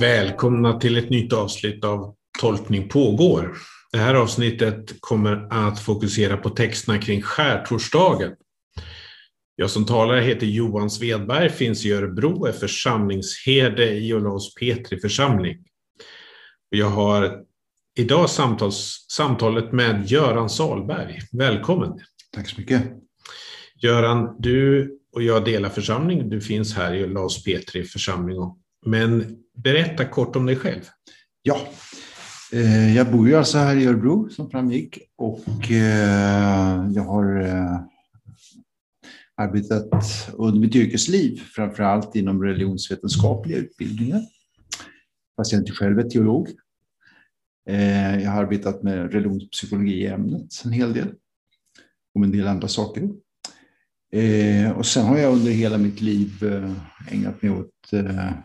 Välkomna till ett nytt avsnitt av Tolkning pågår. Det här avsnittet kommer att fokusera på texterna kring skärtorsdagen. Jag som talar heter Johan Svedberg, finns i Örebro, är församlingsherde i Olaus Petri församling. Jag har idag samtals, samtalet med Göran Salberg. Välkommen! Tack så mycket! Göran, du och jag delar församling. Du finns här i Olaus Petri församling. Men berätta kort om dig själv. Ja, eh, jag bor ju alltså här i Örebro som framgick och eh, jag har eh, arbetat under mitt yrkesliv, framför allt inom religionsvetenskapliga utbildningar. Fast jag inte själv är teolog. Jag har arbetat med religionspsykologi i ämnet en hel del. Och en del andra saker. Och sen har jag under hela mitt liv ägnat mig åt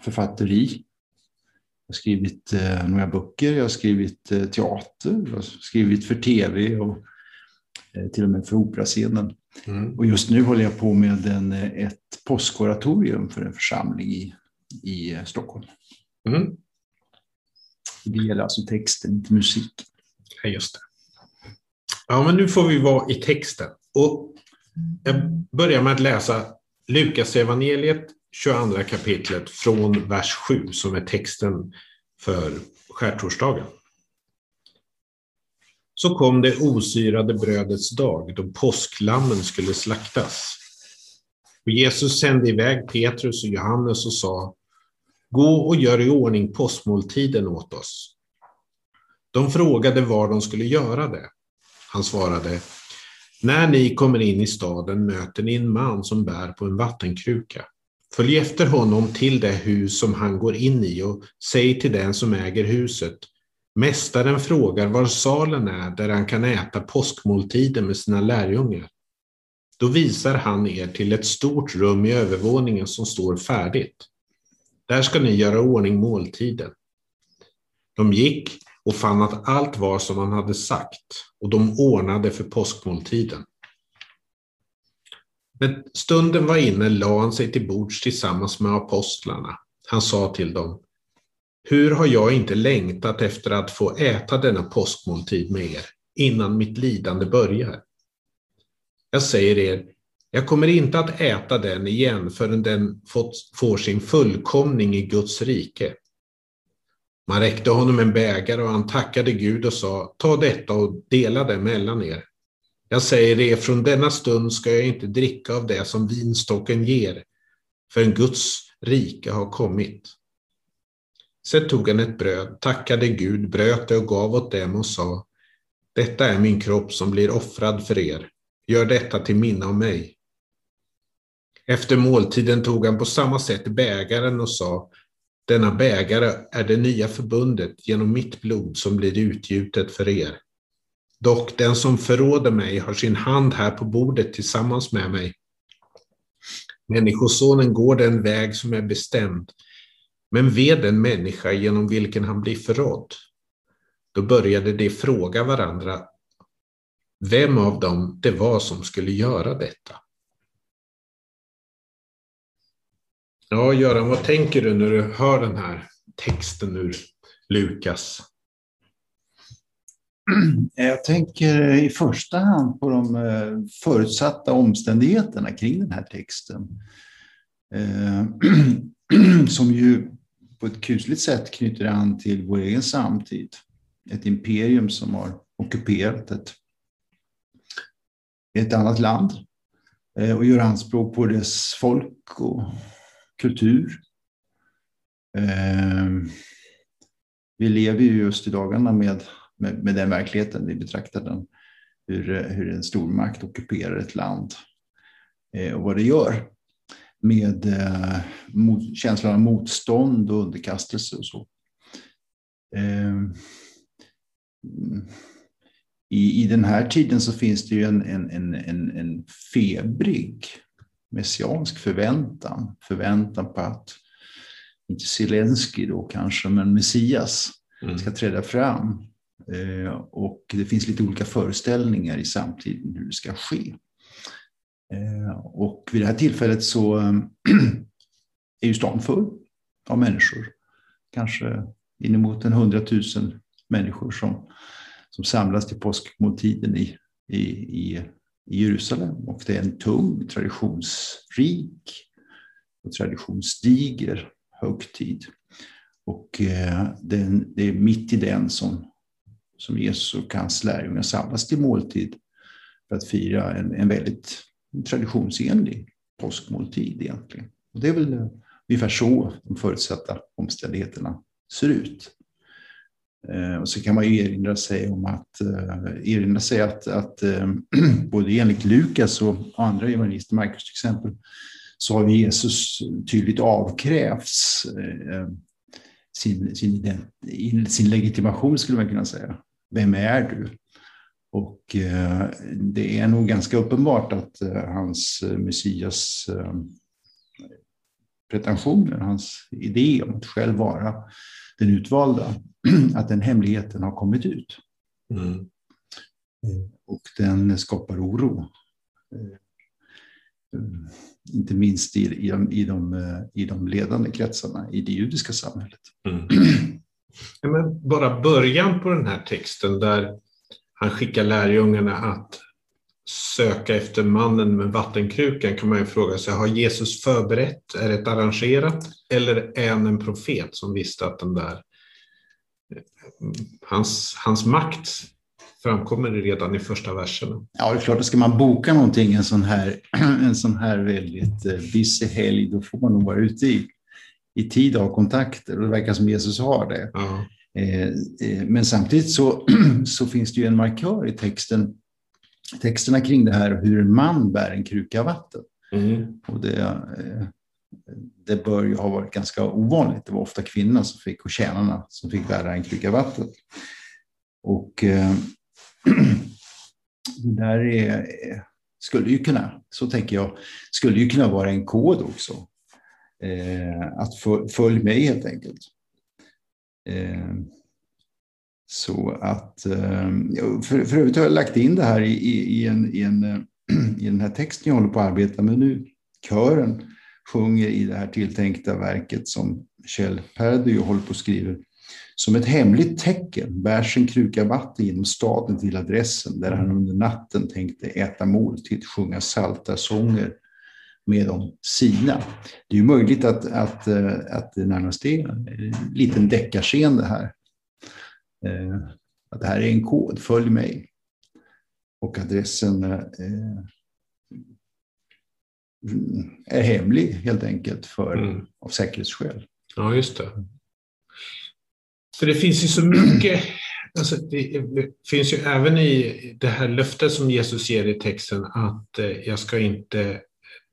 författeri har skrivit eh, några böcker, jag har skrivit eh, teater, jag har skrivit för tv och eh, till och med för operascenen. Mm. Och just nu håller jag på med en, ett påskoratorium för en församling i, i Stockholm. Mm. Det gäller alltså texten, inte musik. Ja, just det. Ja, men nu får vi vara i texten. Och jag börjar med att läsa Lukas evangeliet 22 kapitlet från vers 7 som är texten för skärtorsdagen. Så kom det osyrade brödets dag då påsklammen skulle slaktas. Och Jesus sände iväg Petrus och Johannes och sa Gå och gör i ordning påskmåltiden åt oss. De frågade var de skulle göra det. Han svarade när ni kommer in i staden möter ni en man som bär på en vattenkruka. Följ efter honom till det hus som han går in i och säg till den som äger huset. Mästaren frågar var salen är där han kan äta påskmåltiden med sina lärjungar. Då visar han er till ett stort rum i övervåningen som står färdigt. Där ska ni göra ordning måltiden. De gick och fann att allt var som han hade sagt och de ordnade för påskmåltiden. När stunden var inne lade han sig till bords tillsammans med apostlarna. Han sa till dem, hur har jag inte längtat efter att få äta denna påskmåltid med er innan mitt lidande börjar? Jag säger er, jag kommer inte att äta den igen förrän den fått, får sin fullkomning i Guds rike. Man räckte honom en bägare och han tackade Gud och sa, ta detta och dela det mellan er. Jag säger er från denna stund ska jag inte dricka av det som vinstocken ger, förrän Guds rike har kommit. Sedan tog han ett bröd, tackade Gud, bröt det och gav åt dem och sa, detta är min kropp som blir offrad för er. Gör detta till minne av mig. Efter måltiden tog han på samma sätt bägaren och sa, denna bägare är det nya förbundet genom mitt blod som blir utgjutet för er. Dock den som förråder mig har sin hand här på bordet tillsammans med mig. Människosonen går den väg som är bestämd, men ved den människa genom vilken han blir förrådd. Då började de fråga varandra vem av dem det var som skulle göra detta. Ja, Göran, vad tänker du när du hör den här texten ur Lukas? Jag tänker i första hand på de eh, förutsatta omständigheterna kring den här texten. Eh, som ju på ett kusligt sätt knyter an till vår egen samtid. Ett imperium som har ockuperat ett, ett annat land eh, och gör anspråk på dess folk och kultur. Ehm, vi lever ju just i dagarna med med, med den verkligheten. Vi betraktar den hur, hur en stormakt ockuperar ett land eh, och vad det gör med eh, mot, känslan av motstånd och underkastelse och så. Ehm, I, I den här tiden så finns det ju en, en, en, en febrig messiansk förväntan. Förväntan på att, inte Zelensky då kanske, men Messias mm. ska träda fram Eh, och det finns lite olika föreställningar i samtiden hur det ska ske. Eh, och vid det här tillfället så är ju stan full av människor kanske inemot en hundratusen människor som, som samlas till påskmåltiden i, i, i, i Jerusalem. Och det är en tung, traditionsrik och traditionsdiger högtid. Och eh, det är mitt i den som, som Jesus och hans lärjungar samlas till måltid för att fira en, en väldigt traditionsenlig påskmåltid egentligen. Och det är väl ungefär så de förutsatta omständigheterna ser ut. Eh, och så kan man ju erinra sig om att, eh, erinra sig att, att eh, både enligt Lukas och andra evangelister, Markus till exempel, så har Jesus tydligt avkrävts sin, sin, sin legitimation skulle man kunna säga. Vem är du? Och det är nog ganska uppenbart att hans Messias pretensioner, hans idé om att själv vara den utvalda, att den hemligheten har kommit ut. Mm. Och den skapar oro. Inte minst i, i, de, i, de, i de ledande kretsarna i det judiska samhället. Mm. Men bara början på den här texten där han skickar lärjungarna att söka efter mannen med vattenkrukan kan man ju fråga sig, har Jesus förberett? Är det arrangerat? Eller är han en profet som visste att den där hans, hans makt framkommer redan i första verserna. Ja, det är klart, ska man boka någonting en sån här, en sån här väldigt eh, busy helg, då får man nog vara ute i, i tid och ha kontakter. Och det verkar som Jesus har det. Ja. Eh, eh, men samtidigt så, så finns det ju en markör i texten, texterna kring det här hur en man bär en kruka vatten. Mm. Och det, eh, det bör ju ha varit ganska ovanligt. Det var ofta kvinnorna som fick, och tjänarna som fick bära en kruka vatten. Och det där är, skulle ju kunna, så tänker jag, skulle ju kunna vara en kod också. att följ med helt enkelt. Eh, så att, ehm, för, för övrigt har jag lagt in det här i, i, en, i, en, eh, i den här texten jag håller på att arbeta med nu. Kören sjunger i det här tilltänkta verket som Kjell Perdy håller på att skriva. Som ett hemligt tecken bärs en kruka vatten genom staden till adressen där han under natten tänkte äta måltid, sjunga salta sånger med de sina. Det är möjligt att, att, eh, att det närmast är en liten deckarscen det här. Eh, att det här är en kod, följ mig. Och adressen eh, är hemlig helt enkelt för, mm. av säkerhetsskäl. Ja, just det. För det finns ju så mycket, alltså det finns ju även i det här löftet som Jesus ger i texten att jag ska inte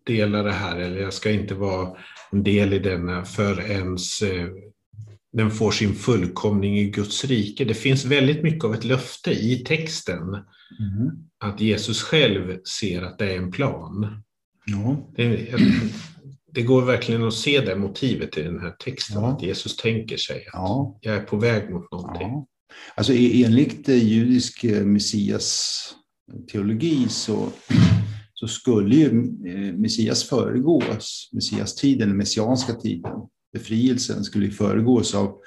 dela det här eller jag ska inte vara en del i denna förrän eh, den får sin fullkomning i Guds rike. Det finns väldigt mycket av ett löfte i texten. Mm. Att Jesus själv ser att det är en plan. Ja. Det, det, går verkligen att se det motivet i den här texten. Ja. Att Jesus tänker sig att ja. jag är på väg mot någonting. Ja. Alltså enligt judisk eh, messias teologi så så skulle ju eh, Messias föregås, Messias tiden, den messianska tiden, befrielsen skulle föregås av,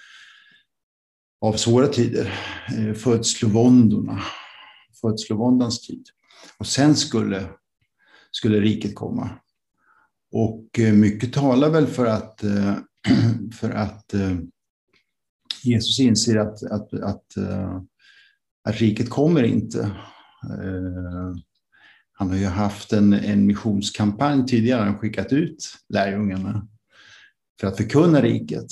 av svåra tider, eh, födslovåndorna, födslovåndans tid. Och sen skulle, skulle riket komma. Och eh, mycket talar väl för att, eh, för att Jesus inser att, att, att, att riket kommer inte. Han har ju haft en, en missionskampanj tidigare, han skickat ut lärjungarna för att förkunna riket.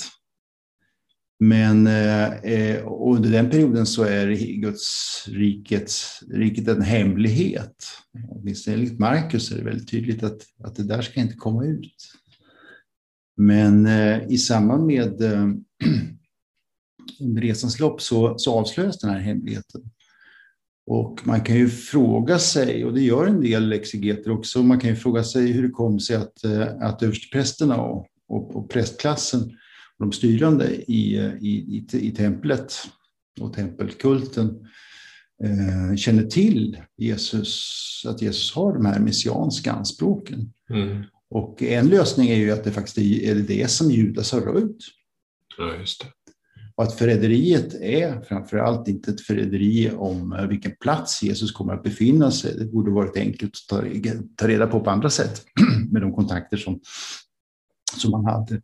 Men eh, eh under den perioden så är Guds rikets riket en hemlighet. Åtminstone enligt Markus är det väldigt tydligt att, att det där ska inte komma ut. Men eh, i samband med eh, under resans lopp så, så avslöjas den här hemligheten. Och man kan ju fråga sig, och det gör en del exegeter också, man kan ju fråga sig hur det kom sig att, eh, att översteprästerna och, och, och prästklassen, och de styrande i, i, i, i templet och tempelkulten eh, känner till Jesus, att Jesus har de här messianska anspråken. Mm. Och en lösning är ju att det faktiskt är det som Judas har röjt. Ja, just det. Och att förräderiet är framför allt inte ett förräderi om eh, vilken plats Jesus kommer att befinna sig. Det borde varit enkelt att ta, reda på på andra sätt med de kontakter som, som man hade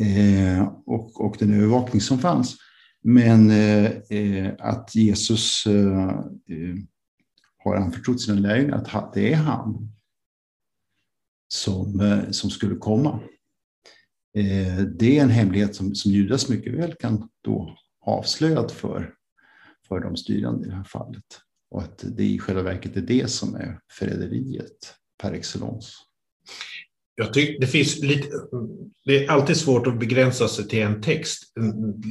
eh, och, och den övervakning som fanns. Men eh, eh att Jesus eh, eh, har anförtrott sina lärjungar att det är han som, eh, som skulle komma. Eh, det är en hemlighet som, som Judas mycket väl kan då avslöjat för, för de styrande i det här fallet. Och att det i själva verket är det som är förräderiet per excellence. Jag tycker det finns lite, det är alltid svårt att begränsa sig till en text.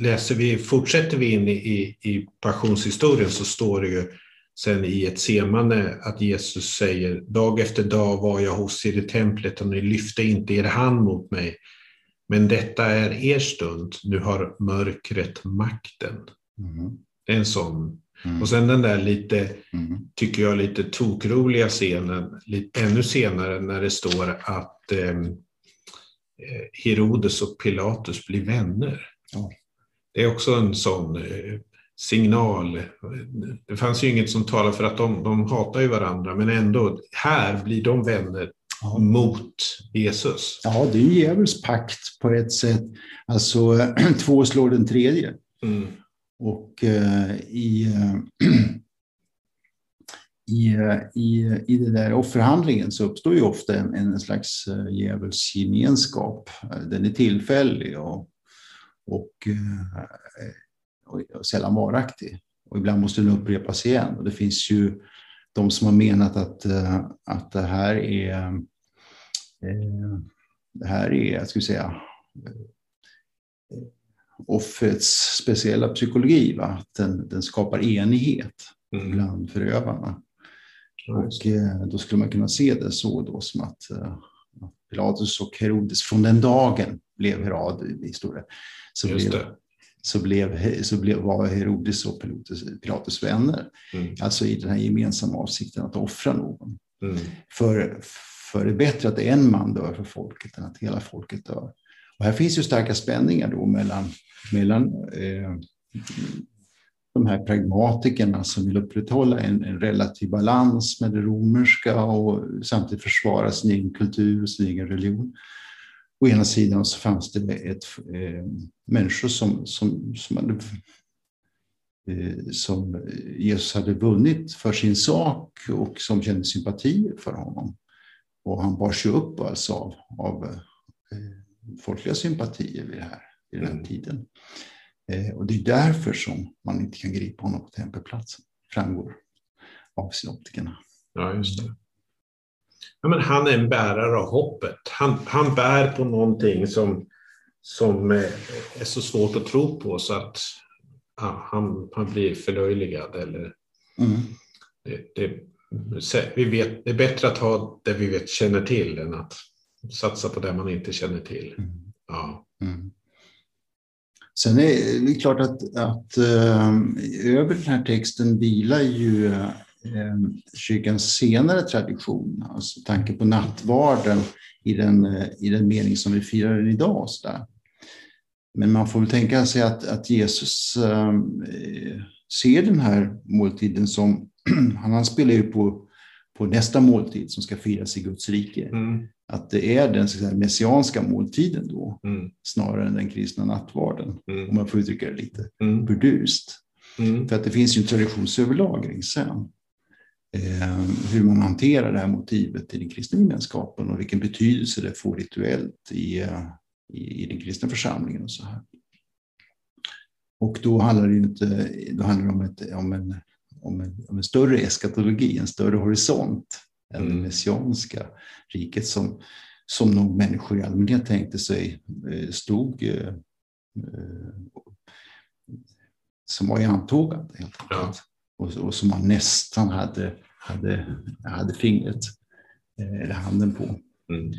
Läser vi, fortsätter vi in i, i passionshistorien så står det ju sen i ett semane att Jesus säger dag efter dag var jag hos er i templet och ni lyfte inte er hand mot mig. Men detta är er stund, nu har mörkret makten. Mm. En sån. Mm. Och sen den där lite, mm. tycker jag, lite tokroliga scenen, lite, ännu senare när det står att ehm, eh, Herodes och Pilatus blir vänner. Ja. Det är också en sån eh, signal. Det fanns ju inget som talar för att de, de hatar ju varandra, men ändå, här blir de vänner ja. mot Jesus. Ja, det är ju djävulsk pakt på ett sätt. Alltså, två slår den tredje. Mm. Och eh, i, eh, i, eh, i, i det där offerhandlingen så uppstår ju ofta en, en slags djävulsgemenskap. Den är tillfällig och, och, och, och sällan varaktig. Och ibland måste den upprepas igen. Och det finns ju de som har menat att, att det här är det här är, jag skulle säga, offrets speciella psykologi. Va? Att den, den skapar enighet mm. bland förövarna. Och eh, då skulle man kunna se det så då som att Pilatus och Herodes från den dagen blev Herod i stora. Så blev, så, blev, så blev, var Herodes och Pilatus, Pilatus vänner. Mm. Alltså i den här gemensamma avsikten att offra någon. Mm. För, för det är bättre att en man dör för folket än att hela folket dör. Och här finns ju starka spänningar då mellan, mellan eh, de här pragmatikerna som vill upprätthålla en, en, relativ balans med det romerska och samtidigt försvara sin egen kultur och sin egen religion. Å ena sidan så fanns det ett, eh, människor som, som, som, hade, eh, som Jesus hade vunnit för sin sak och som kände sympati för honom. Och han bars ju upp alltså av, av eh, folkliga sympatier vid, det här, vid den här mm. tiden. Eh, och det är därför som man inte kan gripa honom på tempelplatsen, framgår av synoptikerna. Ja, just det. Ja, men han är en bärare av hoppet. Han, han bär på någonting som, som eh, är så svårt att tro på så att ja, han, han blir förlöjligad. Eller, mm. det, det, vi vet, det är bättre att ha det vi vet, känner till än att satsa på det man inte känner till. Mm. Ja. Mm. Sen är det klart att, att äh, över den här texten vilar ju äh, kyrkans senare tradition, alltså tanken på nattvarden i den, äh, i den mening som vi firar den idag. Så där. Men man får väl tänka sig att, att Jesus äh, ser den här måltiden som han, han spelar ju på, på nästa måltid som ska firas i Guds rike. Mm. Att det är den så säga, messianska måltiden då, mm. snarare än den kristna nattvarden. Mm. Om man får uttrycka det lite mm. burdust. Mm. För att det finns ju en traditionsöverlagring sen. Eh, hur man hanterar det här motivet i den kristna gemenskapen och vilken betydelse det får rituellt i, eh, i, i den kristna församlingen. och så här. Och då handlar det, inte, då handlar det om, ett, om en om en, om en större eskatologi, en större horisont än mm. det messianska riket som, som nog människor i allmänhet tänkte sig eh, stod eh, eh, som var i antågande helt enkelt. Ja. Och, och, som man nästan hade, hade, hade fingret eller handen på. Mm.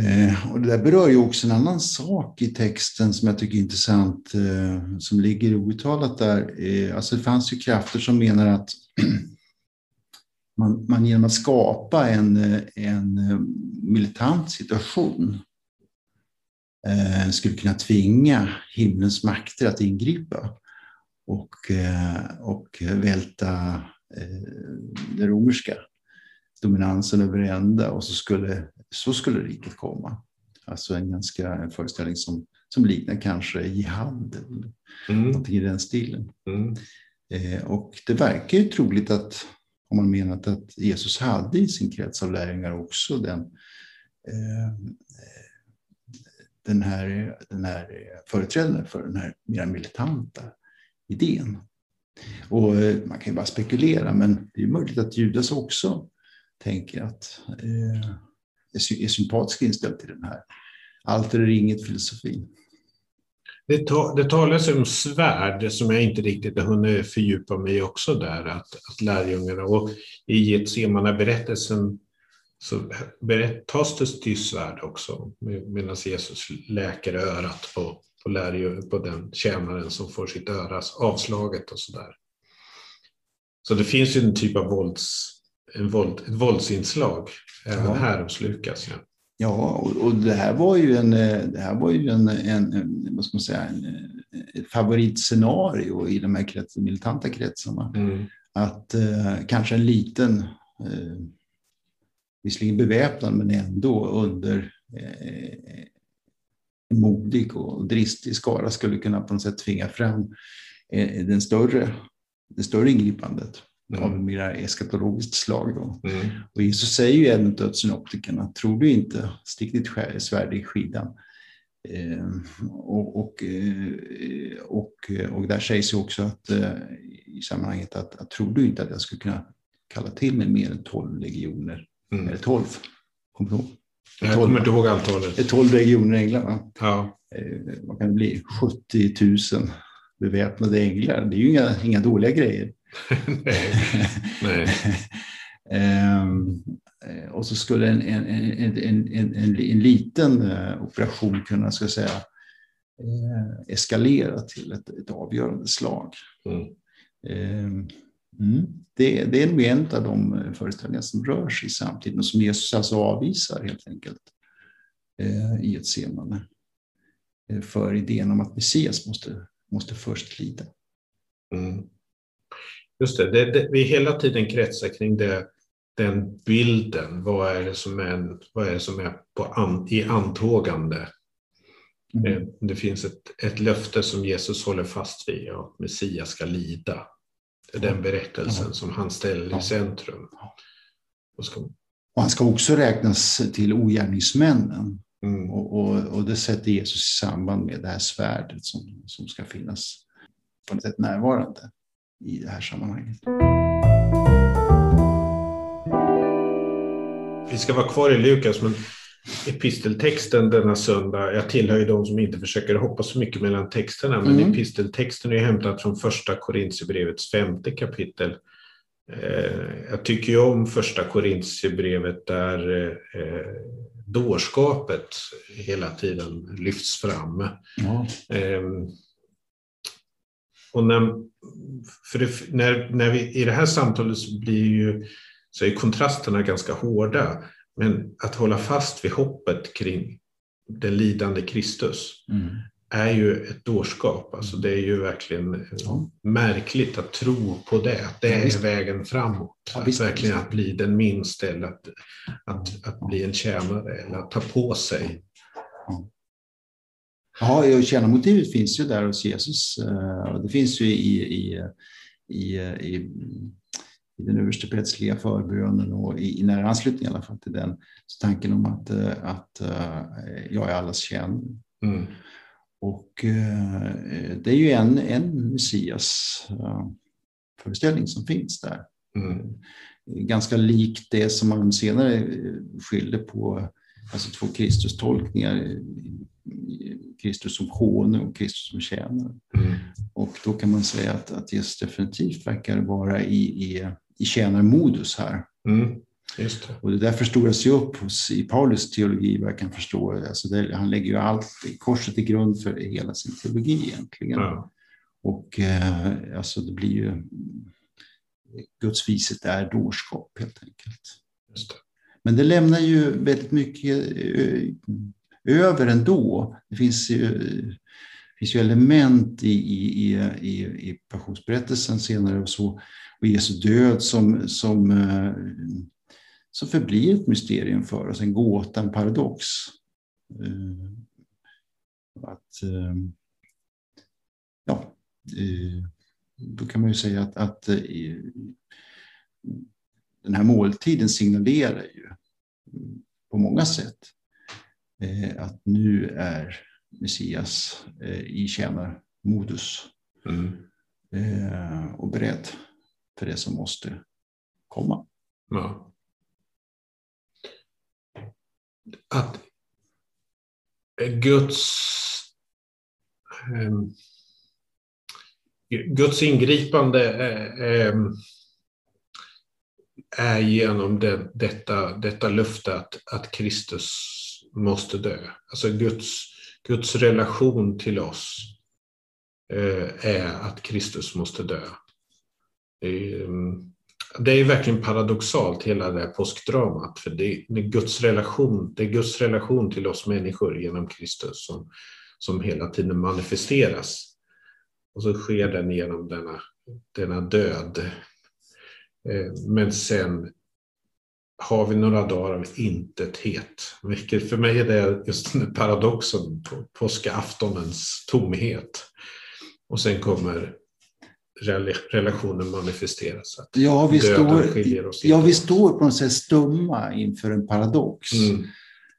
Eh, och det där berör ju också en annan sak i texten som jag tycker är intressant, eh, som ligger outtalat där. Eh, alltså det fanns ju krafter som menar att man, man genom att skapa en, eh, en eh, militant situation eh, skulle kunna tvinga himlens makter att ingripa och, och välta det romerska dominansen över ända och så skulle, så skulle riket komma. Alltså en ganska en föreställning som, som liknar kanske jihad, mm. någonting i den stilen. Mm. Eh, och det verkar ju troligt att, om man menat att Jesus hade i sin krets av lärjungar också den, eh, den, här, den här företrädaren för den här mer militanta idén. Och eh, man kan ju bara spekulera, men det är möjligt att Judas också tänker att eh, är sympatiskt inställd till den här allt eller inget filosofin. Det, ta, det talas om svärd som jag inte riktigt har hunnit fördjupa mig också där, att, att lärjungarna och i Getsemane-berättelsen så tas det till svärd också medan Jesus läker örat på, på, lärjung, på den tjänaren som får sitt öra avslaget och sådär. Så det finns ju en typ av vålds, en våld, ett våldsinslag även ja. här hos Lukas. Ja. Ja, och, och, det här var ju en, det här var ju en, en, en vad ska man säga, en, ett favoritscenario i de här krets, militanta kretsarna. Mm. Att eh, kanske en liten, eh, visserligen beväpnad men ändå under eh, en modig och dristig skara skulle kunna på något sätt tvinga fram eh, den större, det större ingripandet mm. av mer eskatologiskt slag. Då. Mm. Och Jesus säger ju även till synoptikerna, tror du inte, stick ditt svärd i skidan. Eh, och, och, eh, och, och, där sägs ju också att, eh, i sammanhanget att, att tror du inte att jag skulle kunna kalla till mig mer än 12 legioner, mm. eller 12, kommer du ihåg? Jag kommer inte ihåg antalet. 12 regioner änglar. Va? Ja. Eh, vad kan det bli? 70 000 beväpnade änglar. Det är ju inga, inga dåliga grejer. Nej. Nej. Ehm, eh, och så skulle en, en, en, en, en, en liten eh, operation kunna ska säga, eh, eskalera till ett, ett avgörande slag. Mm. Ehm, mm. Det, det, är nog en av de föreställningar som rör sig i samtiden och som Jesus alltså avvisar helt enkelt i ett semane. För idén om att Messias måste, måste först lida. Mm. Just det, det, det, vi hela tiden kretsar kring det, den bilden. Vad är det som är, vad är, som är på an, i antågande? Mm. Eh, det finns ett, ett löfte som Jesus håller fast vid, att Messias ska lida. Det är den berättelsen ja. som han ställer i centrum. Och, ska... och han ska också räknas till ogärningsmännen. Mm. Och, och, och, det sätter Jesus i samband med det här svärdet som, som ska finnas på något sätt närvarande i det här sammanhanget. Vi ska vara kvar i Lukas, men episteltexten denna söndag, jag tillhör ju de som inte försöker hoppa så mycket mellan texterna, men mm. episteltexten är hämtad från första Korintierbrevets femte kapitel. Eh, jag tycker ju om första Korintierbrevet där eh, dårskapet hela tiden lyfts fram. Ja. Och när, för det, när, när vi, I det här samtalet så blir ju, så är kontrasterna ganska hårda. Men att hålla fast vid hoppet kring den lidande Kristus mm. är ju ett dårskap. Alltså det är ju verkligen ja. märkligt att tro på det. Att det är vägen framåt. Ja, att verkligen att bli den minste eller att, att, att bli en tjänare eller att ta på sig Ja, tjänarmotivet finns ju där hos Jesus. Eh, det finns ju i, i, i, i, i den översteprättsliga förbönen och i, i nära anslutning i alla fall till den. Så tanken om att, eh, att eh, jag är allas tjänare. Mm. Och det är ju en, en Messias föreställning som finns där. Mm. Ganska likt det som man senare skilde på, alltså två Kristus-tolkningar Kristus som konung och Kristus som tjänare. Mm. Och då kan man säga att, att Jesus definitivt verkar vara i, i, i tjänarmodus här. Mm. Just det. Och det där förstoras ju upp hos, i Paulus teologi, vad jag kan förstå. Alltså det, han lägger ju allt, korset till grund för hela sin teologi egentligen. Ja. Och eh, alltså det blir ju, Guds vishet är dårskap helt enkelt. Men det lämnar ju väldigt mycket över ändå. Det finns ju, det finns ju element i, i, i, i passionsberättelsen senare och så, och Jesu död som, som, eh, som förblir ett mysterium för oss, en gåta, en paradox. Eh, att, eh, ja, då kan man ju säga att, att den här måltiden signalerar ju på många sätt att nu är Messias i tjänarmodus mm. och beredd för det som måste komma. Ja. Att Guds um, Guds ingripande är, ehm, är genom det, detta, detta löfte att, att Kristus måste dö. Alltså Guds, Guds relation till oss eh, är att Kristus måste dö. Mm, det är verkligen paradoxalt hela det här påskdramat, för det är Guds relation, det är Guds relation till oss människor genom Kristus som, som hela tiden manifesteras. Och så sker den genom denna, denna död. Eh, men sen har vi några dagar av intethet. Vilket för mig är det just den paradoxen på påskaftonens tomhet. Och sen kommer relationen manifesteras. Att ja, vi står, ja, vi står på något sätt stumma inför en paradox. Mm.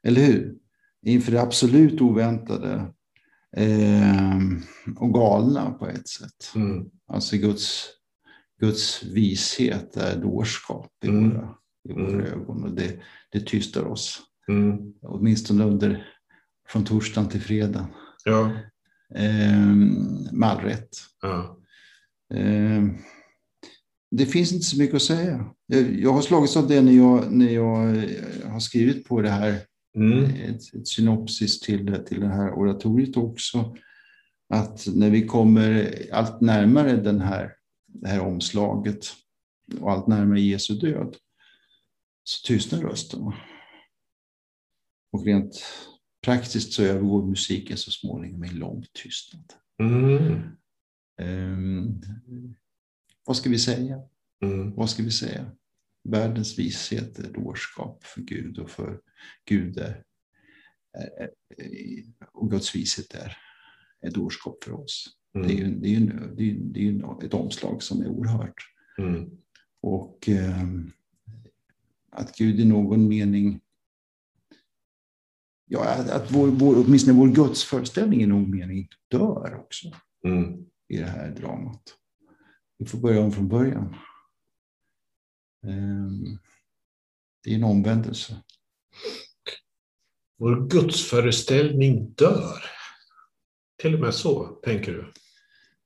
Eller hur? Inför det absolut oväntade eh, och galna på ett sätt. Mm. Alltså Guds, Guds vishet är dårskap i mm. våra, i våra mm. ögon och det, det tystar oss. Mm. Åtminstone under, från torsdagen till fredag. Ja. Eh, med all rätt. Ja. Eh, det finns inte så mycket att säga. Jag har slagits av det när jag, när jag eh, har skrivit på det här, mm. ett, ett synopsis till, till det här oratoriet också. Att när vi kommer allt närmare den här, det här omslaget och allt närmare Jesu död så tystnar rösten. Och rent praktiskt så övergår musiken så småningom i lång tystnad. Mm. Um, vad ska vi säga? Mm. Vad ska vi säga? Världens vishet är dårskap för Gud och för Gud är, är, och Guds vishet är, är dårskap för oss. Mm. Det, är ju, det, är det, är, det är ett omslag som är oerhört. Mm. Och um, att Gud i någon mening Ja, att vår, vår, åtminstone vår gudsföreställning i någon mening dör också. Mm i det här dramat. Vi får börja om från början. Ehm, det är en omvändelse. Vår gudsföreställning dör. Till och med så, tänker du?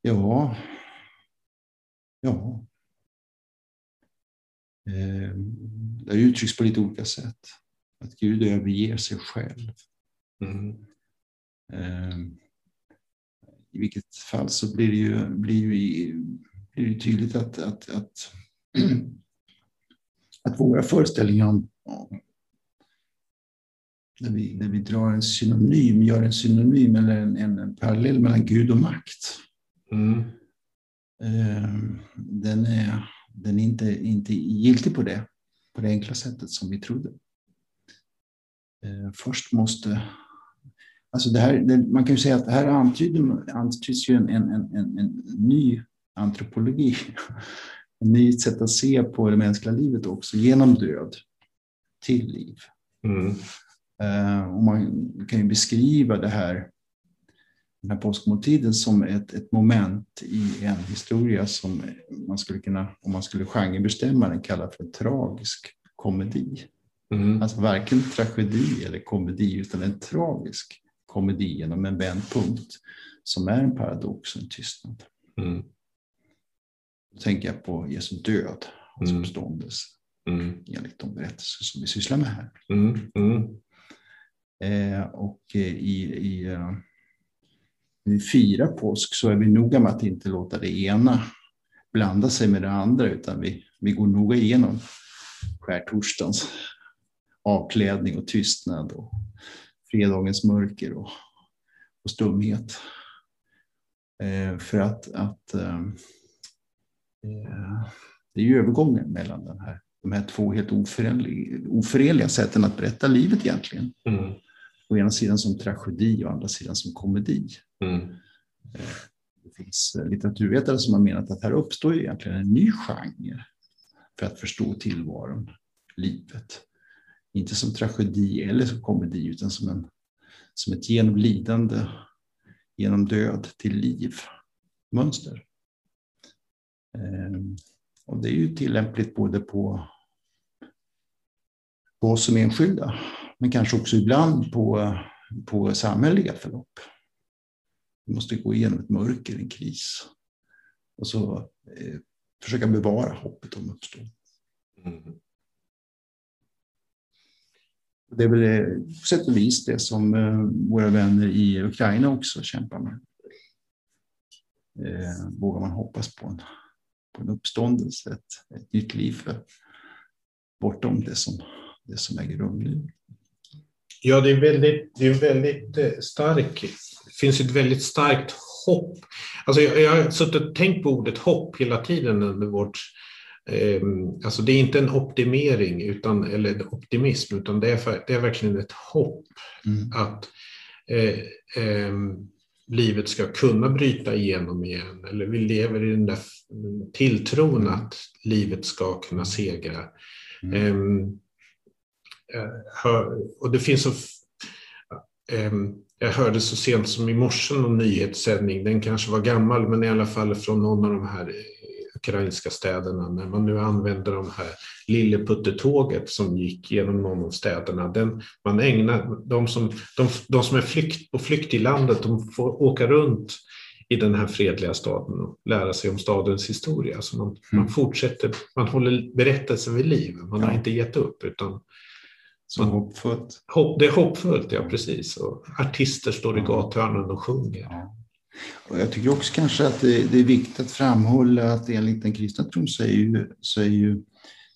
Ja. Ja. Ehm, det uttrycks på lite olika sätt. Att Gud överger sig själv. Mm. Ehm, i vilket fall så blir det ju, blir ju, blir det tydligt att, att, att, att våra föreställningar om när vi, när vi drar en synonym, gör en synonym eller en, en, en parallell mellan Gud och makt. Mm. Eh, den är, den är inte, inte giltig på det, på det enkla sättet som vi trodde. Eh, först måste Alltså det här, det, man kan ju säga att det här antyder, antyds ju en, en, en, en ny antropologi. En ny sätt att se på det mänskliga livet också, genom död till liv. Mm. Uh, och man kan ju beskriva det här, den här påskmåltiden som ett, ett moment i en historia som man skulle kunna, om man skulle genrebestämma den, kalla för tragisk komedi. Mm. Alltså varken tragedi eller komedi, utan en tragisk komedi genom en vändpunkt som är en paradox, en tystnad. Mm. Då tänker jag på Jesu död, hans mm. uppståndelse, mm. enligt de berättelser som vi sysslar med här. Mm. Mm. Eh, och eh, i, i, uh, vi firar påsk så är vi noga med att inte låta det ena blanda sig med det andra, utan vi, vi går noga igenom skärtorsdagens avklädning och tystnad och fredagens mörker och, och stumhet. Eh, för att, att eh, eh, det är ju övergången mellan den här, de här två helt oförenliga, oförenliga sätten att berätta livet egentligen. Mm. Å ena sidan som tragedi och å andra sidan som komedi. Mm. Det finns eh, litteraturvetare som har menat att här uppstår egentligen en ny genre för att förstå tillvaron, livet. Inte som tragedi eller som komedi, utan som, en, som ett genom lidande, genom död till liv, mönster. Ehm, och det är ju tillämpligt både på, på oss som enskilda, men kanske också ibland på, på samhälleliga förlopp. Vi måste gå igenom ett mörker, en kris. Och så eh, försöka bevara hoppet om uppstånd. Mm. Det är väl eh, på sätt och vis det som eh, våra vänner i Ukraina också kämpar med. Eh, vågar man hoppas på en, på en uppståndelse, ett, ett nytt liv för, bortom det som, det som äger rum nu. Ja, det är väldigt, det är väldigt stark, det finns ett väldigt starkt hopp. Alltså jag, jag har suttit och tänkt på ordet hopp hela tiden under vårt Ehm, alltså det är inte en optimering utan, eller en optimism, utan det är, det är verkligen ett hopp mm. att eh, eh, livet ska kunna bryta igenom igen. Eller vi lever i den där tilltron att livet ska kunna segra. Mm. Eh, och det finns så... Ehm, jag hörde så sent som i morse någon nyhetssändning, den kanske var gammal, men i alla fall från någon av de här ukrainska städerna, när man nu använder de här lilleputtetåget som gick genom någon av städerna, den, man ägnar, de, som, de, de som är flykt, på flykt i landet, de får åka runt i den här fredliga staden och lära sig om stadens historia. Så man, mm. man fortsätter, man håller berättelsen vid liv, man ja. har inte gett upp. Utan så hoppfullt. Hopp, det är hoppfullt, ja precis. Och artister står i gathörnen och sjunger. Ja. Och jag tycker också kanske att det, det, är viktigt att framhålla att enligt den kristna tron så är ju, så är ju,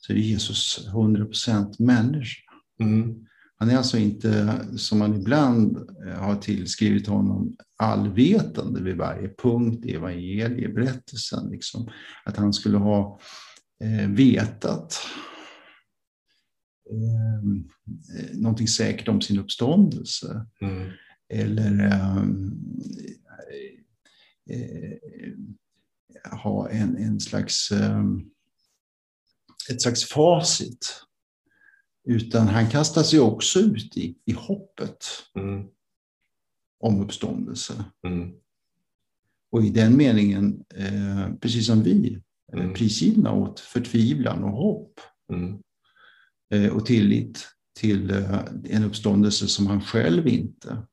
så är Jesus 100% människa. Mm. Han är alltså inte, som man ibland har tillskrivit honom, allvetande vid varje punkt i evangelieberättelsen. Liksom. Att han skulle ha eh, vetat eh, någonting säkert om sin uppståndelse. Mm. Eller eh, Eh, ha en, en slags, ehm, ett slags facit. Utan han kastar sig också ut i, i hoppet mm. om uppståndelse. Mm. Och i den meningen, eh, precis som vi, mm. prisgivna åt förtvivlan och hopp. Mm. Eh, och tillit till eh, en uppståndelse som han själv inte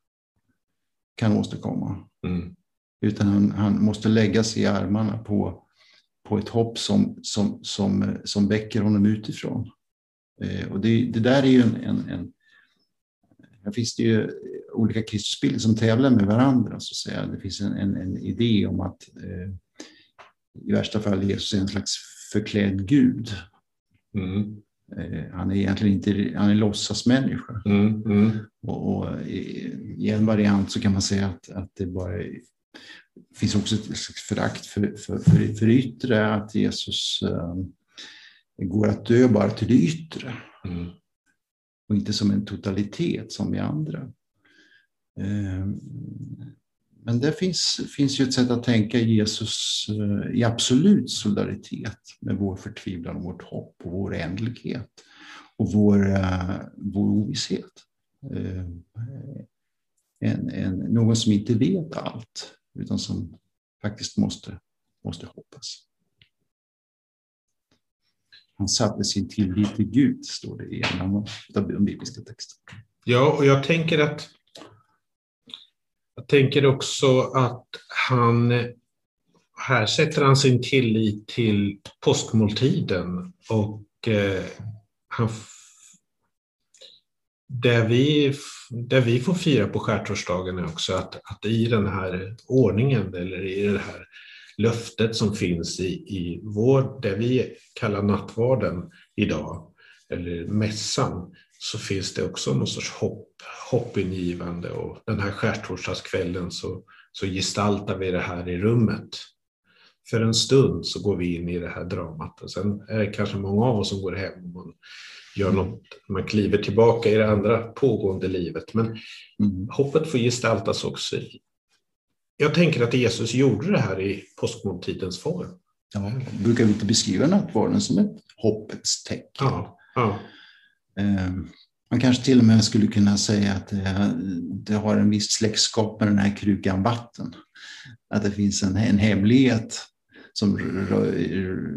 kan åstadkomma. Mm. Utan han, han, måste lägga sig i armarna på, på ett hopp som, som, som, som väcker honom utifrån. Eh, och det, det, där är ju en, en, en här finns det ju olika Kristusbilder som tävlar med varandra. Så att säga. Det finns en, en, en idé om att eh, i värsta fall Jesus är en slags förklädd gud. Mm. Eh, han är egentligen inte han är låtsasmänniska. Mm, mm. Och, och i, i, en variant så kan man säga att, att det bara är finns också ett förakt för, för, för, för yttre, att Jesus äh, går att dö bara till det yttre. Mm. Och inte som en totalitet som vi andra. Äh, men det finns, finns ju ett sätt att tänka Jesus eh, i absolut solidaritet med vår förtvivlan, och vårt hopp och vår ändlighet och vår, eh, vår ovisshet. Eh, en, en, någon som inte vet allt, utan som faktiskt måste, måste hoppas. Han satte sin tillit till Gud, står det i en av de bibliska texterna. Ja, och jag tänker att jag tänker också att han här sätter han sin tillit till påskmåltiden och eh, han det vi, det vi får fira på skärtorsdagen är också att, att i den här ordningen eller i det här löftet som finns i, i vår, det vi kallar nattvarden idag, eller mässan, så finns det också någon sorts hopp, hoppingivande och den här skärtorsdagskvällen så, så gestaltar vi det här i rummet. För en stund så går vi in i det här dramat och sen är det kanske många av oss som går hem och man gör något, man kliver tillbaka i det andra pågående livet. Men mm. hoppet får gestaltas också i. Jag tänker att Jesus gjorde det här i påskmåltidens form. Ja, brukar vi inte beskriva nattvarden som ett hoppets tecken? Ja, ja. Ehm, man kanske till och med skulle kunna säga att det, det, har en viss släktskap med den här krukan vatten. Att det finns en, en hemlighet som,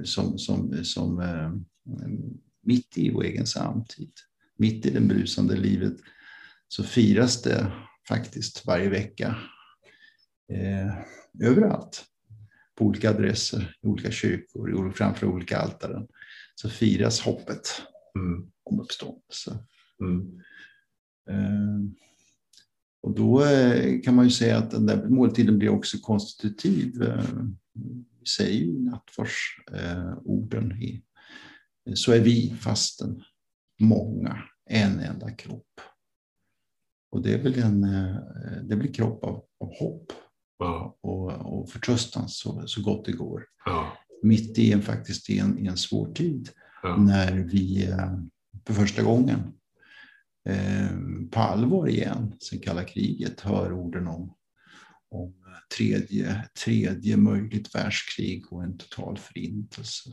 som, som, som som mitt i vår egen samtid, mitt i det brusande livet, så firas det faktiskt varje vecka eh, överallt. På olika adresser, i olika kyrkor, framför olika altaren, så firas hoppet mm. om uppståndelse. Mm. Eh, och då eh, kan man ju säga att den där måltiden blir också konstitutiv. Eh, vi säger ju nattvardsorden. Eh, så är vi fasten många, en enda kropp. Och det är väl en det blir kropp av, av hopp ja. och, och förtröstan så, så gott det går. Ja. Mitt i en, faktiskt i en, i en svår tid ja. när vi för första gången eh, på allvar igen sen kalla kriget hör orden om, om tredje, tredje möjligt världskrig och en total förintelse.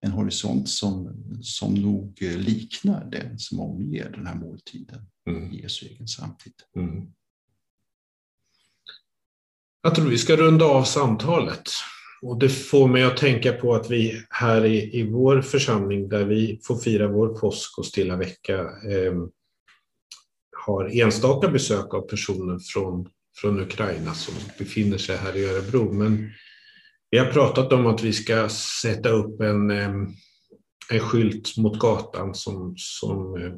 En horisont som, som nog liknar den som omger den här måltiden mm. i Jesu egen samtid. Mm. Jag tror vi ska runda av samtalet. Och det får mig att tänka på att vi här i, i vår församling där vi får fira vår påsk och stilla vecka eh, har enstaka besök av personer från, från Ukraina som befinner sig här i Örebro. Men vi har pratat om att vi ska sätta upp en, eh, en skylt mot gatan som, som eh,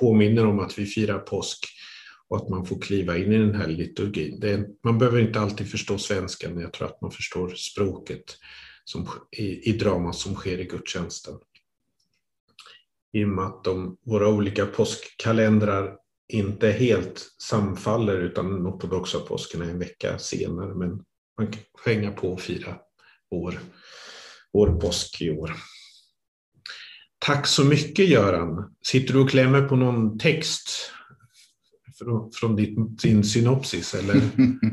påminner om att vi firar påsk och att man får kliva in i den här liturgin. Är, man behöver inte alltid förstå svenskan, men jag tror att man förstår språket som, i, i drama som sker i gudstjänsten. I och med att de, våra olika påskkalendrar inte helt samfaller utan den ortodoxa påsken är en vecka senare. Men man kan hänga på och fira vår, vår påsk i år. Tack så mycket Göran. Sitter du och klämmer på någon text från, från din, din synopsis? Eller?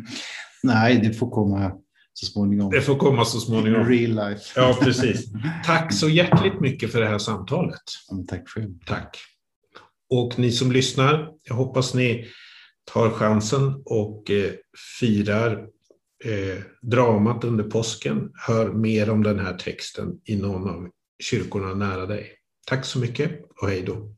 Nej, det får komma så småningom. Det får komma så småningom. Real life. Ja, precis. Tack så hjärtligt mycket för det här samtalet. Tack själv. Tack. Och ni som lyssnar, jag hoppas ni tar chansen och eh, firar eh, dramat under påsken. Hör mer om den här texten i någon av kyrkorna nära dig. Tack så mycket och hej då.